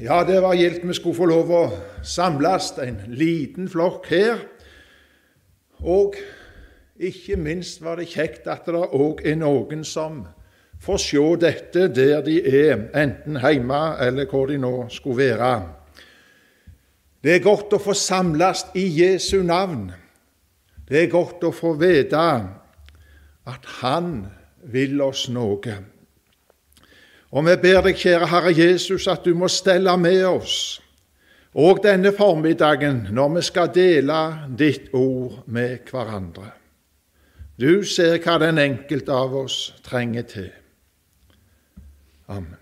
Ja, det var gildt vi skulle få lov å samles en liten flokk her. Og ikke minst var det kjekt at det òg er noen som får se dette der de er, enten hjemme eller hvor de nå skulle være. Det er godt å få samles i Jesu navn. Det er godt å få vite at Han vil oss noe. Og vi ber deg, kjære Herre Jesus, at du må stelle med oss og denne formiddagen når vi skal dele ditt ord med hverandre. Du ser hva den enkelte av oss trenger til. Amen.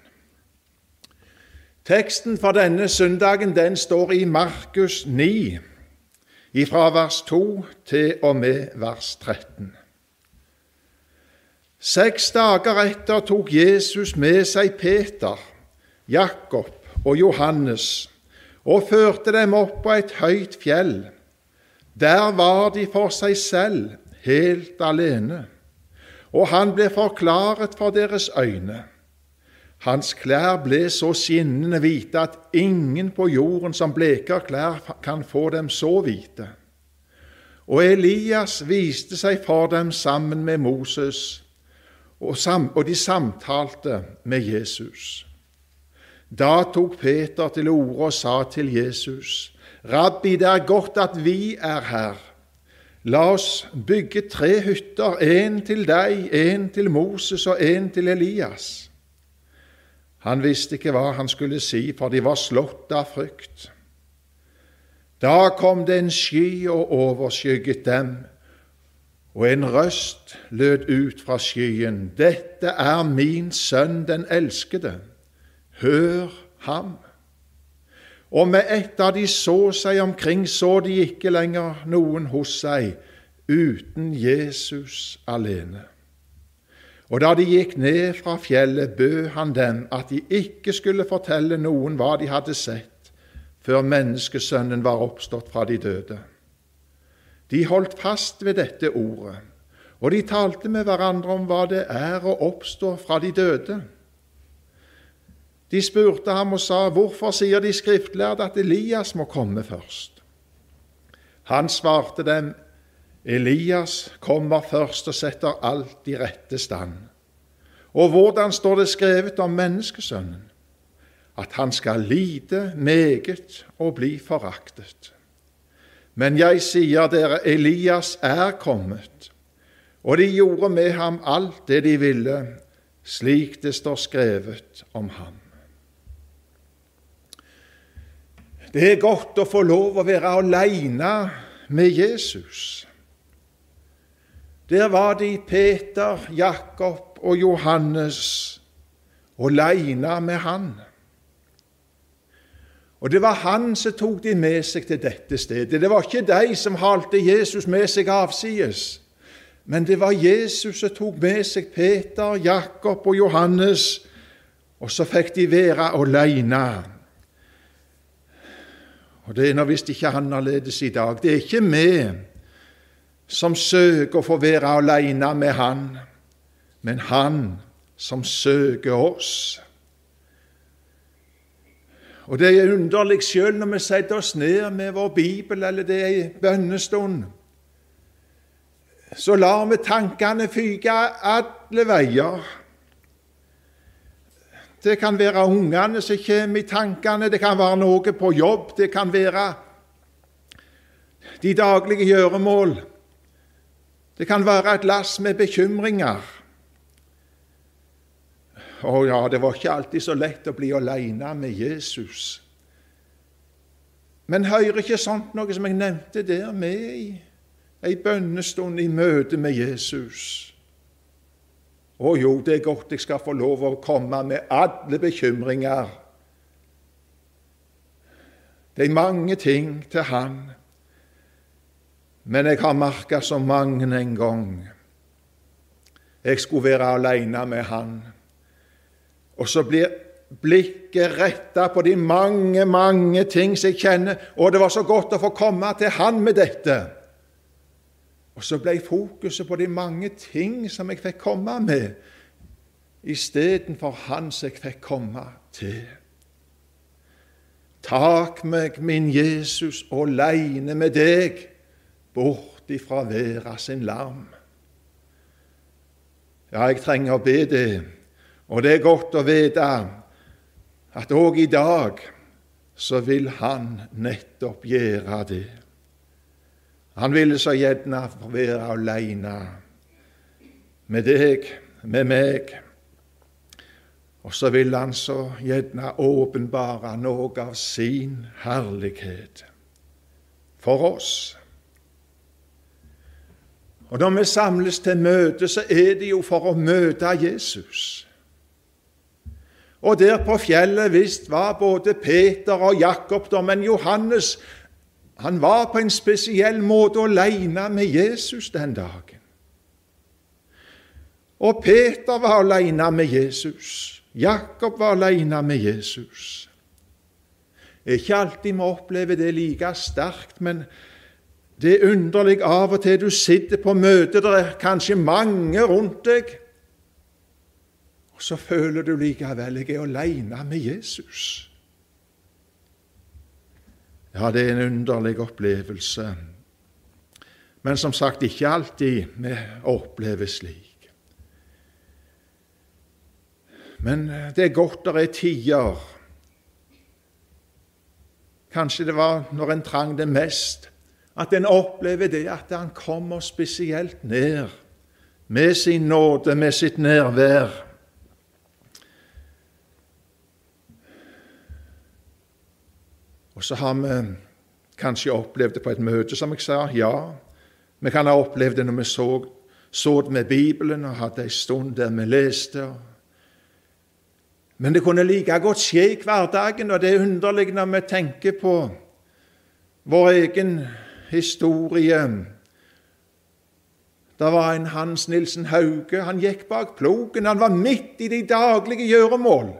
Teksten for denne søndagen den står i Markus 9, fra vers 2 til og med vers 13. Seks dager etter tok Jesus med seg Peter, Jakob og Johannes og førte dem opp på et høyt fjell. Der var de for seg selv, helt alene, og han ble forklaret for deres øyne. Hans klær ble så skinnende hvite at ingen på jorden som bleker klær, kan få dem så hvite. Og Elias viste seg for dem sammen med Moses og, sam, og de samtalte med Jesus. Da tok Peter til orde og sa til Jesus.: Rabbi, det er godt at vi er her. La oss bygge tre hytter, én til deg, én til Moses og én til Elias. Han visste ikke hva han skulle si, for de var slått av frykt. Da kom det en sky og overskygget dem, og en røst lød ut fra skyen, Dette er min sønn den elskede, hør ham. Og med ett av de så seg omkring, så de ikke lenger noen hos seg uten Jesus alene. Og da de gikk ned fra fjellet, bød han dem at de ikke skulle fortelle noen hva de hadde sett, før menneskesønnen var oppstått fra de døde. De holdt fast ved dette ordet, og de talte med hverandre om hva det er å oppstå fra de døde. De spurte ham og sa, 'Hvorfor sier de skriftlærde at Elias må komme først?' Han svarte dem, 'Elias kommer først og setter alt i rette stand.' Og hvordan står det skrevet om menneskesønnen? At han skal lide meget og bli foraktet. Men jeg sier dere, Elias er kommet, og de gjorde med ham alt det de ville, slik det står skrevet om ham. Det er godt å få lov å være aleine med Jesus. Der var de Peter, Jakob og Johannes aleine med han. Og det var han som tok de med seg til dette stedet. Det var ikke de som halte Jesus med seg avsides, men det var Jesus som tok med seg Peter, Jakob og Johannes, og så fikk de være alene. Og Det er nå visst ikke annerledes i dag. Det er ikke vi som søker å få være alene med Han, men Han som søker oss. Og det er underlig sjøl når vi setter oss ned med vår bibel, eller det er ei bønnestund. Så lar vi tankene fyke alle veier. Det kan være ungene som kommer i tankene, det kan være noe på jobb, det kan være de daglige gjøremål. Det kan være et lass med bekymringer. Å ja, det var ikke alltid så lett å bli alene med Jesus. Men hører ikke sånt noe som jeg nevnte der, med i ei bønnestund i møte med Jesus? Å jo, det er godt jeg skal få lov å komme med alle bekymringer. Det er mange ting til Han, men jeg har merka så mange en gang jeg skulle være alene med Han. Og så blir blikket retta på de mange, mange ting som jeg kjenner, og det var så godt å få komme til Han med dette. Og så ble fokuset på de mange ting som jeg fikk komme med, istedenfor Han som jeg fikk komme til. Tak meg, min Jesus, åleine med deg, bort ifra verda sin larm. Ja, jeg trenger å be det, og det er godt å vite at òg i dag så vil han nettopp gjøre det. Han ville så gjerne være aleine med deg, med meg. Og så vil han så gjerne åpenbare noe av sin herlighet for oss. Og Når vi samles til møte, så er det jo for å møte Jesus. Og der på fjellet visst var både Peter og Jakob der, men Johannes han var på en spesiell måte alene med Jesus den dagen. Og Peter var alene med Jesus. Jakob var alene med Jesus. Ikke alltid vi opplever det like sterkt, men det er underlig av og til du sitter på møte, det er kanskje mange rundt deg, så føler du likevel jeg er aleine med Jesus. Ja, det er en underlig opplevelse. Men som sagt, ikke alltid vi opplever slik. Men eh, det er godt det er tider. Kanskje det var når en trang det mest, at en opplever det at han kommer spesielt ned med sin nåde, med sitt nærvær. Og så har vi kanskje opplevd det på et møte, som jeg sa. Ja, vi kan ha opplevd det når vi så, så det med Bibelen og hadde ei stund der vi leste. Men det kunne like godt skje i hverdagen, og det er underlig når vi tenker på vår egen historie. Det var en Hans Nilsen Hauge. Han gikk bak plogen. Han var midt i de daglige gjøremål.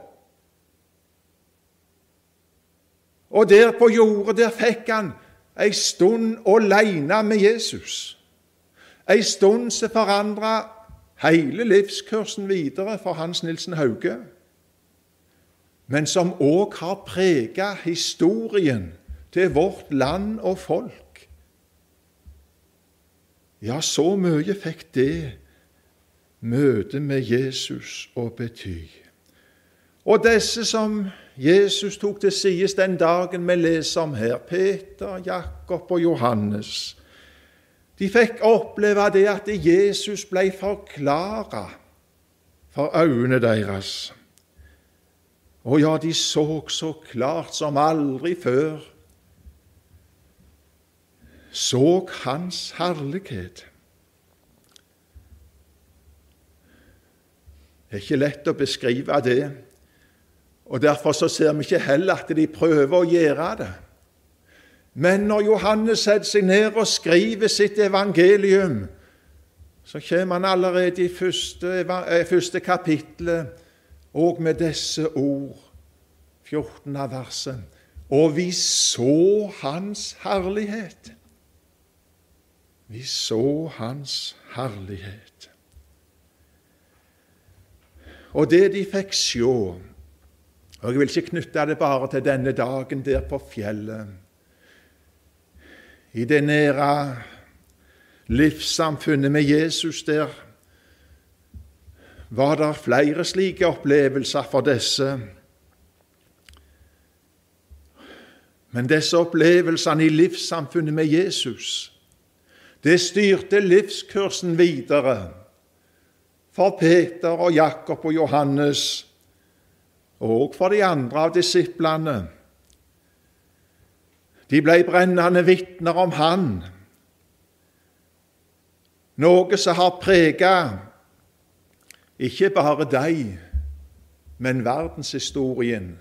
Og der på jordet, der fikk han ei stund aleine med Jesus. Ei stund som forandra hele livskursen videre for Hans Nilsen Hauge, men som òg har prega historien til vårt land og folk. Ja, så mye fikk det møtet med Jesus å bety. Og disse som Jesus tok til sides den dagen vi leser om her, Peter, Jakob og Johannes, de fikk oppleve det at Jesus ble forklara for øynene deres. Og ja, de så så klart som aldri før så Hans herlighet. Det er ikke lett å beskrive det. Og Derfor så ser vi ikke heller at de prøver å gjøre det. Men når Johannes setter seg ned og skriver sitt evangelium, så kommer han allerede i første, eh, første kapittelet og med disse ord, 14 av verset, og vi så Hans herlighet. Vi så Hans herlighet. Og det de fikk sjå, og Jeg vil ikke knytte det bare til denne dagen der på fjellet. I det nære livssamfunnet med Jesus der var det flere slike opplevelser for disse. Men disse opplevelsene i livssamfunnet med Jesus, det styrte livskursen videre for Peter og Jakob og Johannes og for de andre av disiplene. De ble brennende vitner om Han, noe som har preget ikke bare deg, men verdenshistorien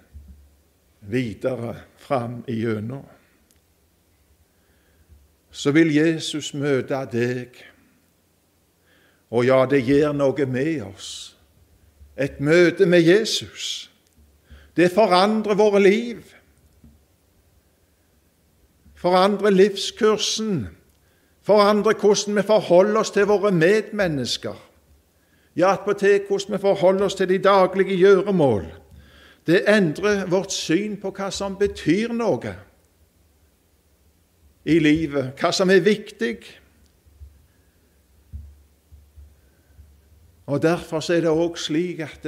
videre fram igjennom. Så vil Jesus møte deg, og ja, det gjør noe med oss. Et møte med Jesus. Det forandrer våre liv. Forandrer livskursen. Forandrer hvordan vi forholder oss til våre medmennesker. Ja, attpåtil hvordan vi forholder oss til de daglige gjøremål. Det endrer vårt syn på hva som betyr noe i livet, hva som er viktig. Og Derfor er det òg slik at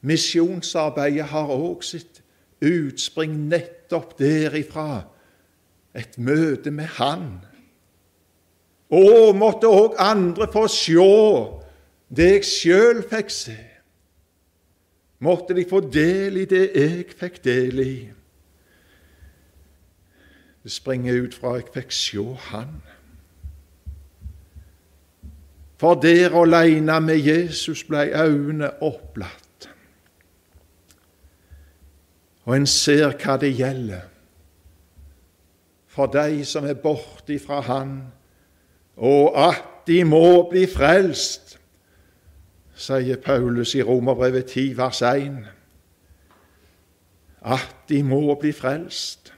misjonsarbeidet har òg sitt utspring nettopp derifra. Et møte med Han. Og måtte òg andre få sjå det jeg sjøl fikk se. Måtte de få del i det jeg fikk del i. Det springer ut fra jeg fikk sjå Han. For der aleine med Jesus blei øynene opplatt. Og en ser hva det gjelder for de som er borte fra Han, og at de må bli frelst, sier Paulus i Romerbrevet 10, vers 1. At de må bli frelst.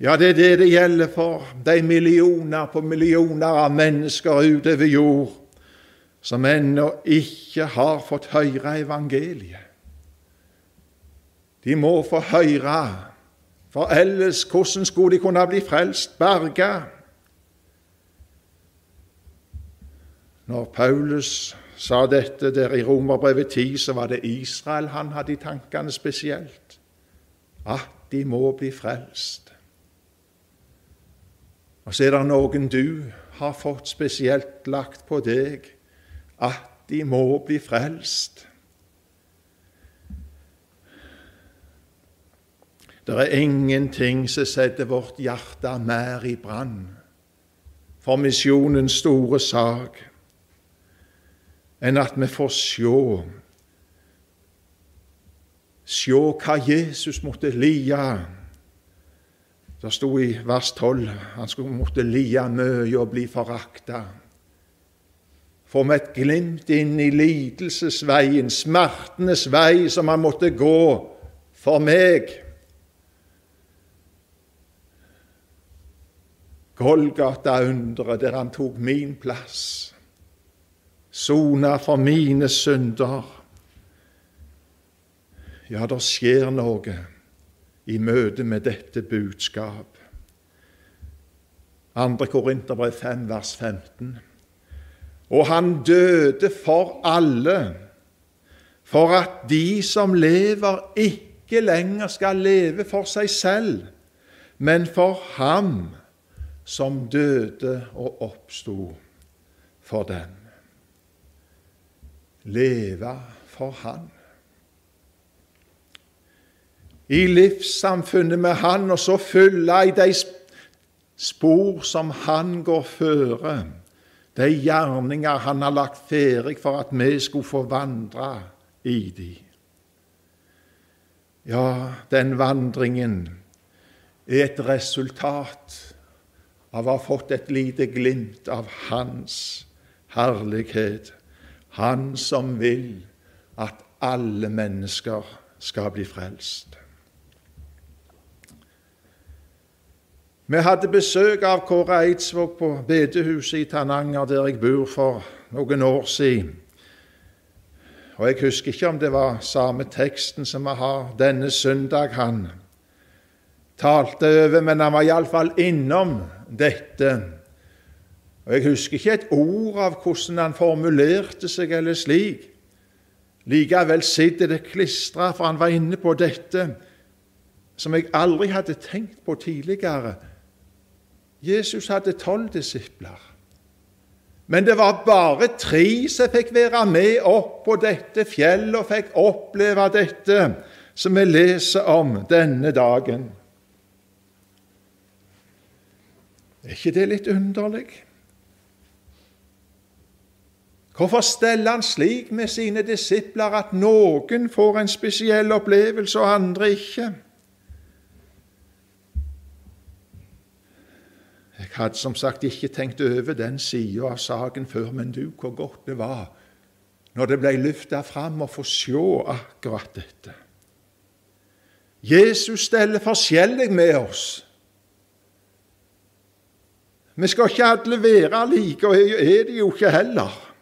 Ja, det er det det gjelder for de millioner på millioner av mennesker utover jord som ennå ikke har fått høre evangeliet. De må få høre, for ellers hvordan skulle de kunne bli frelst, berga? Når Paulus sa dette der i Romerbrevet 10, så var det Israel han hadde i tankene spesielt. At de må bli frelst. Og så er det noen du har fått spesielt lagt på deg, at de må bli frelst. Det er ingenting som setter vårt hjerte mer i brann for misjonens store sak enn at vi får sjå Sjå hva Jesus måtte lide det sto i vers 12 han skulle måtte lie mye og bli forakta. For med et glimt inn i lidelsesveien, smertenes vei, som han måtte gå for meg. Golgata-underet der han tok min plass, sona for mine synder. Ja, det skjer noe i møte med dette budskap. 2. Korinterbrev 5, vers 15. Og han døde for alle, for at de som lever, ikke lenger skal leve for seg selv, men for ham som døde og oppsto for dem. Leve for Han i livssamfunnet med Han, og så følge i de spor som Han går føre, de gjerninger Han har lagt ferdig for at vi skulle få vandre i de. Ja, den vandringen er et resultat av å ha fått et lite glimt av Hans herlighet, Han som vil at alle mennesker skal bli frelst. Vi hadde besøk av Kåre Eidsvåg på bedehuset i Tananger, der jeg bor, for noen år siden. Og Jeg husker ikke om det var samme teksten som vi har denne søndag han talte over, men han var iallfall innom dette. Og Jeg husker ikke et ord av hvordan han formulerte seg eller slik. Likevel sitter det klistra, for han var inne på dette som jeg aldri hadde tenkt på tidligere Jesus hadde tolv disipler. Men det var bare tre som fikk være med opp på dette fjellet og fikk oppleve dette som vi leser om denne dagen. Er ikke det litt underlig? Hvorfor steller han slik med sine disipler at noen får en spesiell opplevelse og andre ikke? Jeg hadde som sagt ikke tenkt over den sida av saken før, men du, hvor godt det var når det ble løfta fram å få se akkurat dette. Jesus steller forskjellig med oss. Vi skal ikke alle være like, og er det jo ikke heller.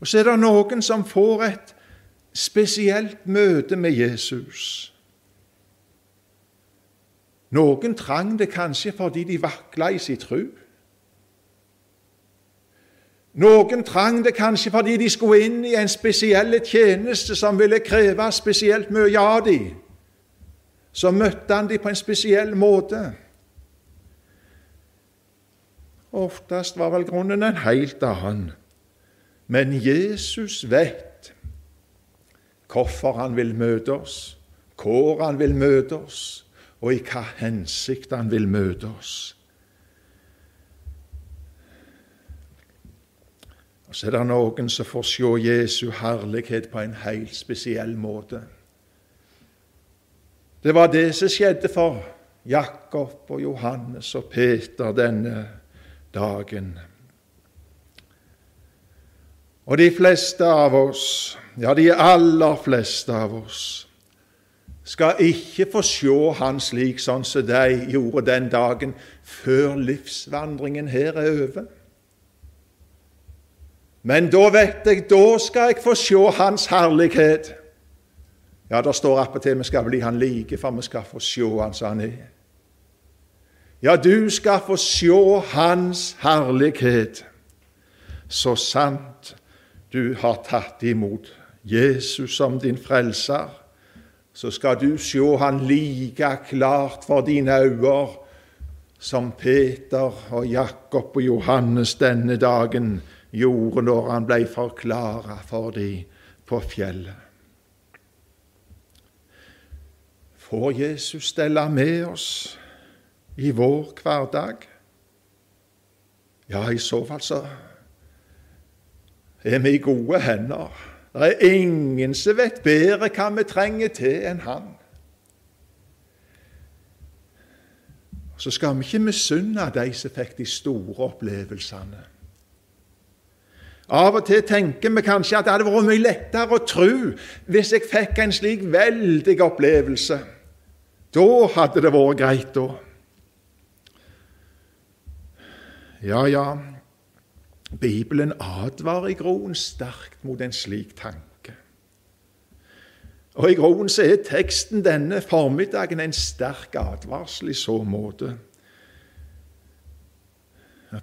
Og så er det noen som får et spesielt møte med Jesus. Noen trang det kanskje fordi de vakla i sin tro. Noen trang det kanskje fordi de skulle inn i en spesiell tjeneste som ville kreve spesielt mye av dem. Så møtte han dem på en spesiell måte. Oftest var vel grunnen en helt annen. Men Jesus vet hvorfor han vil møte oss, hvor han vil møte oss, og i hva hensikt han vil møte oss. Og Så er det noen som får se Jesu herlighet på en helt spesiell måte. Det var det som skjedde for Jakob og Johannes og Peter denne dagen. Og de fleste av oss, ja, de aller fleste av oss, skal ikke få se han slik sånn som de gjorde den dagen, før livsvandringen her er over. Men da vet jeg, da skal jeg få se Hans herlighet. Ja, det står attpåtil vi skal bli Han like, for vi skal få se Han som Han er. Ja, du skal få se Hans herlighet, så sant du har tatt imot Jesus som din frelser så skal du se han like klart for dine øyne som Peter og Jakob og Johannes denne dagen gjorde når han ble forklara for dem på fjellet. Får Jesus stelle med oss i vår hverdag? Ja, i så fall så er vi i gode hender. Det er ingen som vet bedre hva vi trenger til enn han. Så skal vi ikke misunne de som fikk de store opplevelsene. Av og til tenker vi kanskje at det hadde vært mye lettere å tro hvis jeg fikk en slik veldig opplevelse. Da hadde det vært greit, da. Ja, ja, Bibelen advarer i groen sterkt mot en slik tanke. Og I groen så er teksten denne formiddagen en sterk advarsel i så måte.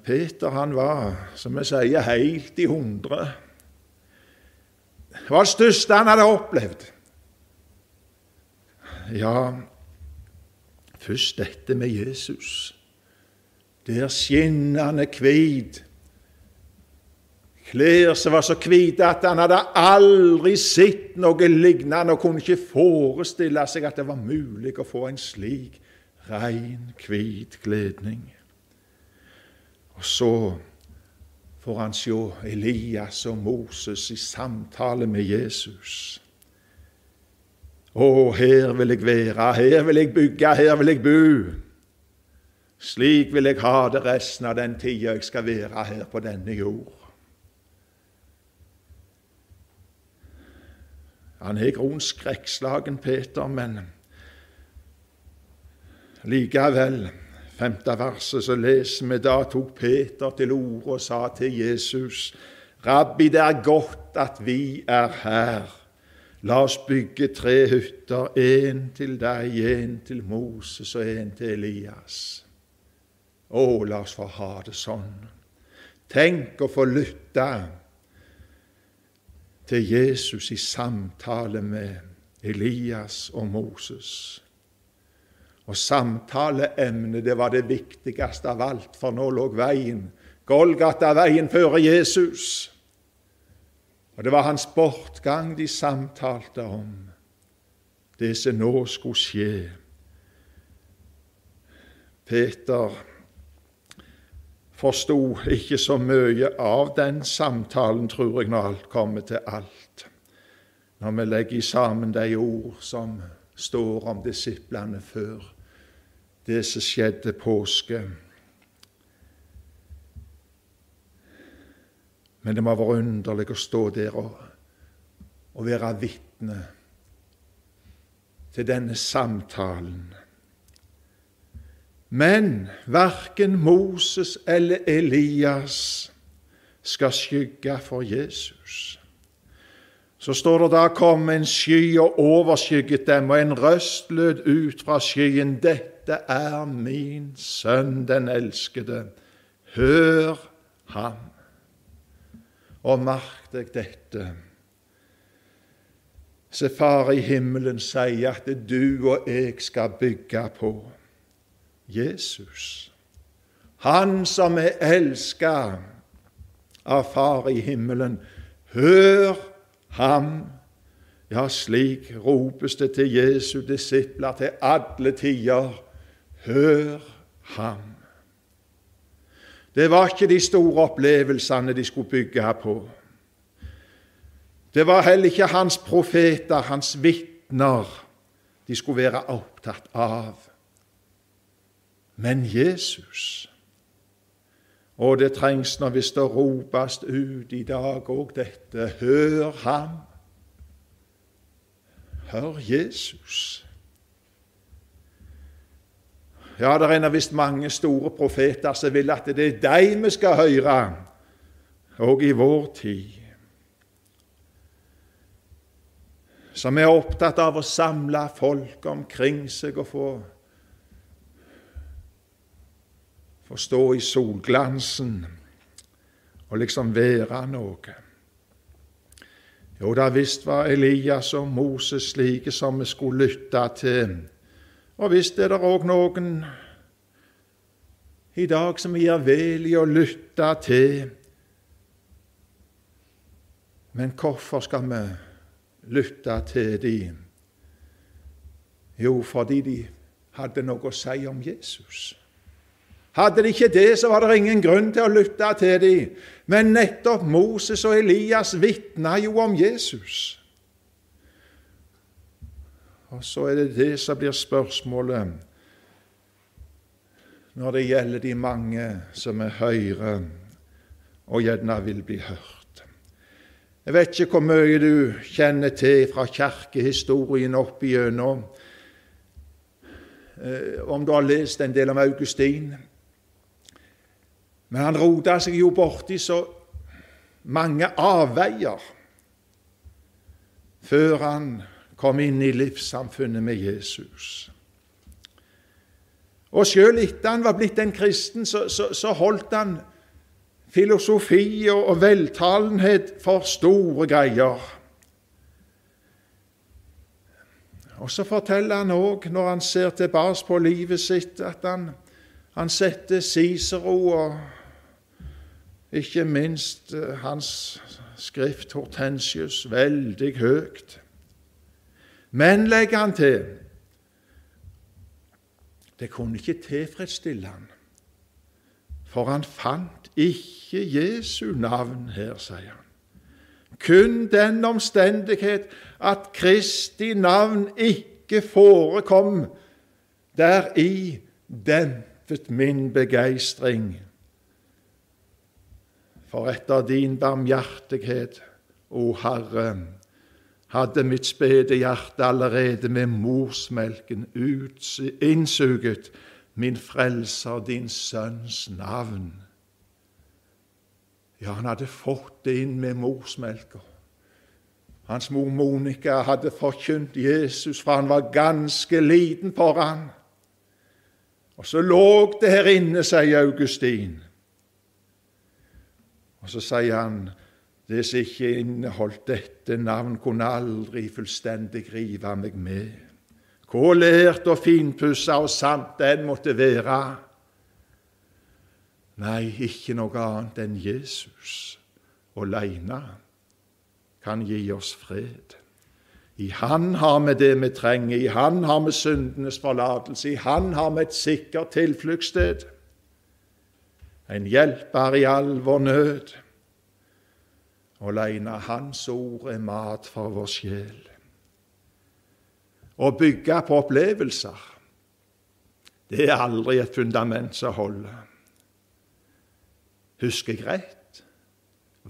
Peter han var, som vi sier, helt i hundre. Det var det største han hadde opplevd. Ja, først dette med Jesus. Der skinnende hvit Klær som var så hvite at han hadde aldri sett noe lignende og kunne ikke forestille seg at det var mulig å få en slik rein, hvit kledning. Og så får han se Elias og Moses i samtale med Jesus. Å, her vil jeg være, her vil jeg bygge, her vil jeg bo. Slik vil jeg ha det resten av den tida jeg skal være her på denne jord. Han er i grunnen skrekkslagen, Peter, men likevel femte verset så leser vi da tok Peter til orde og sa til Jesus, Rabbi, det er godt at vi er her. La oss bygge tre hytter, én til deg, én til Moses og én til Elias. Å, la oss få ha det sånn. Tenk å få lytte til Jesus i samtale med Elias og Moses. Og samtaleemnet det var det viktigste av alt, for nå lå veien, Golgata-veien, føre Jesus. Og det var hans bortgang de samtalte om, det som nå skulle skje. Peter forsto ikke så mye av den samtalen, tror jeg, når alt kommer til alt. Når vi legger sammen de ord som står om disiplene før det som skjedde påske. Men det må være underlig å stå der og, og være vitne til denne samtalen men verken Moses eller Elias skal skygge for Jesus. Så står det da kom en sky og overskygget dem, og en røst lød ut fra skyen. Dette er min sønn, den elskede. Hør ham. Og merk deg dette. Se, Far i himmelen sier at du og jeg skal bygge på Jesus. Han som er elska av Far i himmelen. Hør ham. Ja, slik ropes det til Jesu disipler til alle tider. Hør ham. Det var ikke de store opplevelsene de skulle bygge på. Det var heller ikke hans profeter, hans vitner, de skulle være opptatt av. Men Jesus. Og det trengs når hvis det ropes ut i dag òg dette Hør ham! Hør Jesus! Ja, det er visst mange store profeter som vil at det er dem vi skal høre, òg i vår tid. Som er opptatt av å samle folk omkring seg og få Få stå i solglansen og liksom være noe. Jo da visst var Elias og Moses slike som vi skulle lytte til. Og visst er det òg noen i dag som vi gjør vel i å lytte til. Men hvorfor skal vi lytte til dem? Jo, fordi de hadde noe å si om Jesus. Hadde de ikke det, så var det ingen grunn til å lytte til dem. Men nettopp Moses og Elias vitna jo om Jesus. Og så er det det som blir spørsmålet når det gjelder de mange som er høyre og gjerne vil bli hørt. Jeg vet ikke hvor mye du kjenner til fra kirkehistorien opp igjennom, eh, om du har lest en del om Augustin. Men han rota seg jo borti så mange avveier før han kom inn i livssamfunnet med Jesus. Og sjøl etter han var blitt en kristen, så, så, så holdt han filosofi og, og veltalenhet for store greier. Og så forteller han òg, når han ser tilbake på livet sitt, at han, han setter Cicero og ikke minst eh, hans skrift Hortensius veldig høyt. Men, legger han til, det kunne ikke tilfredsstille han, for han fant ikke Jesu navn her, sier han. Kun den omstendighet at Kristi navn ikke forekom, deri dempet min begeistring for etter din barmhjertighet, o Herre, hadde mitt spede hjerte allerede med morsmelken innsuget min frelser, din sønns navn. Ja, han hadde fått det inn med morsmelka. Hans mor Monica hadde forkynt Jesus for han var ganske liten for han. Og så lå det her inne, sier Augustin. Og så sier han det som ikke inneholdt dette navn, kunne aldri fullstendig rive meg med. Hvor lært og finpussa og sant den måtte være. Nei, ikke noe annet enn Jesus aleine kan gi oss fred. I Han har vi det vi trenger, i Han har vi syndenes forlatelse, i Han har vi et sikkert tilfluktssted en hjelper i all vår nød. Aleine Hans ord er mat for vår sjel. Å bygge på opplevelser, det er aldri et fundament som holder. Husker jeg rett?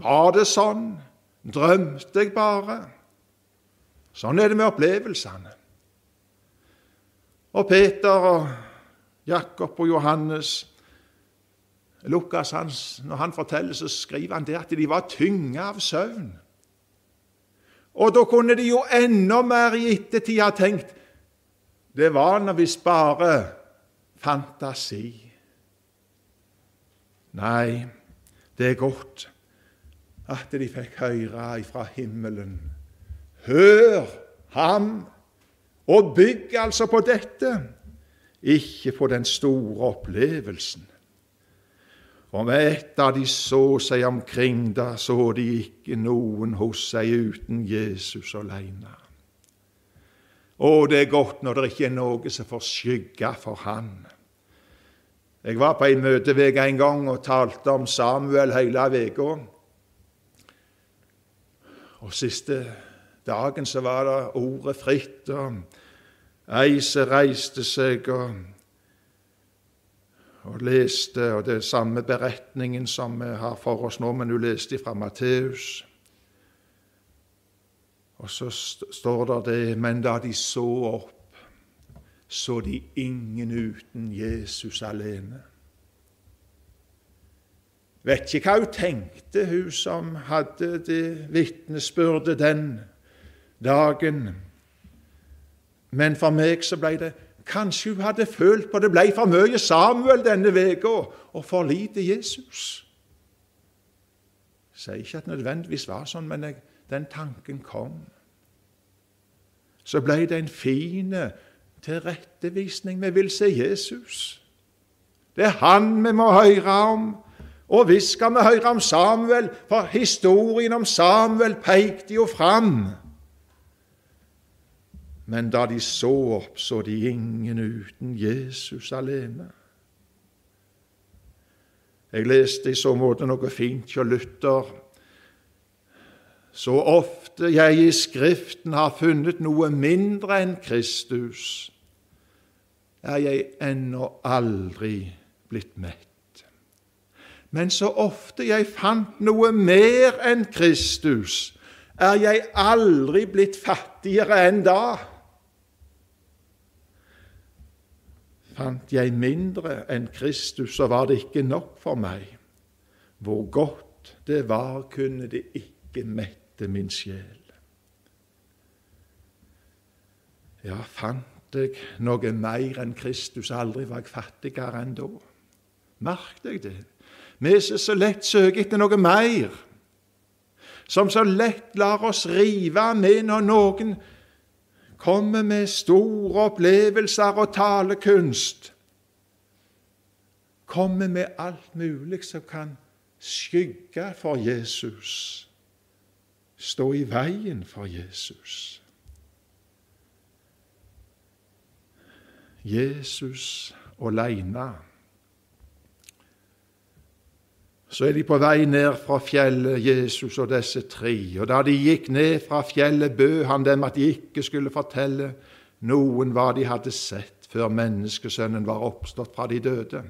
Var det sånn? Drømte jeg bare? Sånn er det med opplevelsene. Og Peter og Jakob og Johannes Lukas, han, når han forteller, så skriver han det at de var tynge av søvn. Og da kunne de jo enda mer i ettertid ha tenkt det var nå visst bare fantasi. Nei, det er godt at de fikk høre ifra himmelen. Hør ham, og bygg altså på dette, ikke på den store opplevelsen. Og med av de så seg omkring, da så de ikke noen hos seg uten Jesus alene. Å, det er godt når det ikke er noe som får skygge for Han. Jeg var på en møteveke en gang og talte om Samuel hele uka. Og siste dagen så var det ordet fritt, og ei som reiste seg og og leste og det er samme beretningen som vi har for oss nå, men hun leste fra Matteus. Og så står det det Men da de så opp, så de ingen uten Jesus alene. Vet ikke hva hun tenkte, hun som hadde det vitnesbyrdet den dagen. Men for meg så ble det Kanskje hun hadde følt på det ble for mye Samuel denne uka og for lite Jesus. Jeg sier ikke at det nødvendigvis var sånn, men jeg, den tanken kom. Så ble det en fin tilrettevisning. Vi vil se Jesus. Det er han vi må høre om. Og visst skal vi høre om Samuel, for historien om Samuel pekte jo fram men da de så opp, så de ingen uten Jesus alene. Jeg leste i så måte noe fint hos Luther. Så ofte jeg i Skriften har funnet noe mindre enn Kristus, er jeg ennå aldri blitt mett. Men så ofte jeg fant noe mer enn Kristus, er jeg aldri blitt fattigere enn da. Fant jeg mindre enn Kristus, så var det ikke nok for meg. Hvor godt det var, kunne det ikke mette min sjel. Ja, fant jeg noe mer enn Kristus, aldri var jeg fattigere enn da. Merk deg det. Vi som så lett søker etter noe mer, som så lett lar oss rive med når noen kommer med store opplevelser og talekunst. Kommer med alt mulig som kan skygge for Jesus, stå i veien for Jesus. Jesus aleine så er de på vei ned fra fjellet, Jesus og disse tre. Og da de gikk ned fra fjellet, bød han dem at de ikke skulle fortelle noen hva de hadde sett før menneskesønnen var oppstått fra de døde.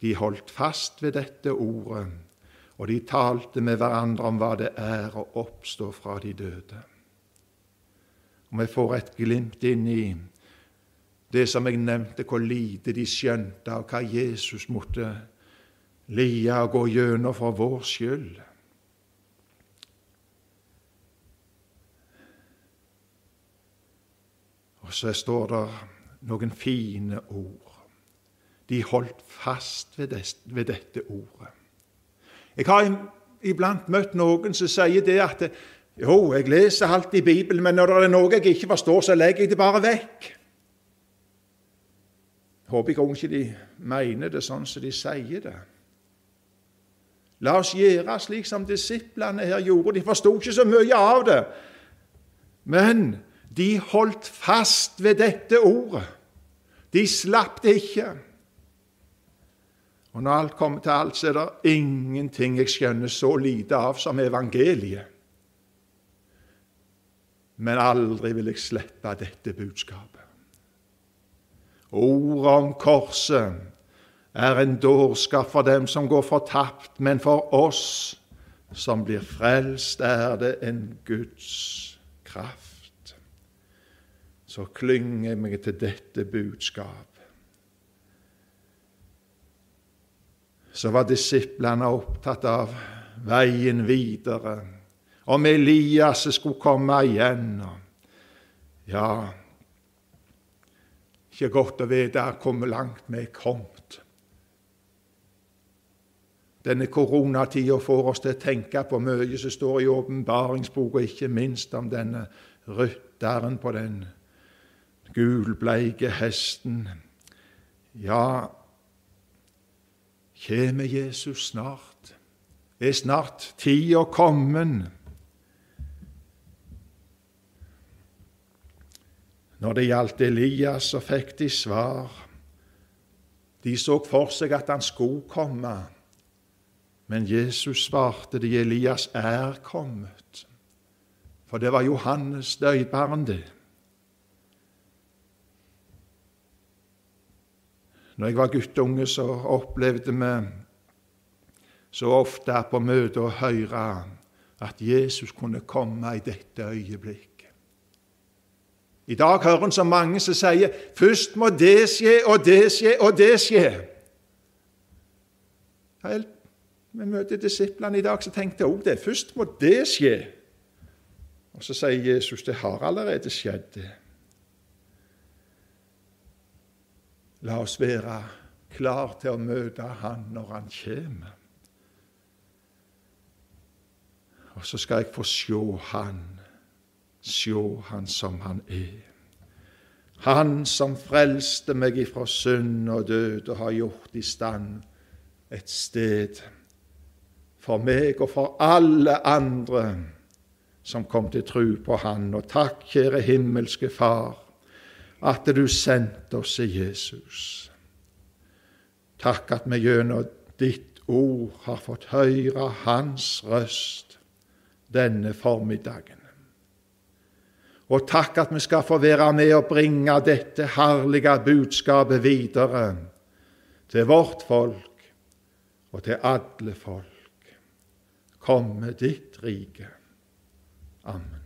De holdt fast ved dette ordet, og de talte med hverandre om hva det er å oppstå fra de døde. Og vi får et glimt inn i det som jeg nevnte, hvor lite de skjønte av hva Jesus måtte gjøre lide og gå gjennom for vår skyld. Og så står det noen fine ord. De holdt fast ved, det, ved dette ordet. Jeg har iblant møtt noen som sier det at jo, jeg leser alt i Bibelen, men når det er noe jeg ikke forstår, så legger jeg det bare vekk. Håper jeg ikke de mener det sånn som de sier det. La oss gjøre slik som disiplene her gjorde. De forsto ikke så mye av det, men de holdt fast ved dette ordet. De slapp det ikke. Og når alt kommer til alt, så er det ingenting jeg skjønner så lite av som evangeliet. Men aldri vil jeg slippe dette budskapet. Ordet om korset er en dårskap for dem som går fortapt, men for oss som blir frelst, er det en Guds kraft. Så klynger jeg meg til dette budskap. så var disiplene opptatt av veien videre, om Elias skulle komme igjen. Ja, ikke godt å vite hvor langt vi er kommet. Denne koronatida får oss til å tenke på mye som står i åpenbaringsboka, ikke minst om denne rytteren på den gulbleike hesten. Ja, kjem Jesus snart? Er snart tida kommen? Når det gjaldt Elias, så fikk de svar. De så for seg at han skulle komme. Men Jesus svarte de, Elias er kommet. For det var Johannes døybarn, det. Når jeg var guttunge, så opplevde vi så ofte på møter å høre at Jesus kunne komme i dette øyeblikket. I dag hører en så mange som sier først må det skje, og det skje, og det skje. Helt vi møter disiplene i dag, så tenkte jeg òg det. Først må det skje. Og så sier Jesus det har allerede skjedd. La oss være klar til å møte Han når Han kommer. Og så skal jeg få se Han, se Han som Han er. Han som frelste meg ifra synd og død og har gjort i stand et sted for meg og for alle andre som kom til tru på Han. Og takk, kjære himmelske Far, at du sendte oss i Jesus. Takk at vi gjennom ditt ord har fått høre Hans røst denne formiddagen. Og takk at vi skal få være med og bringe dette herlige budskapet videre til vårt folk og til alle folk komme ditt rike. Amen.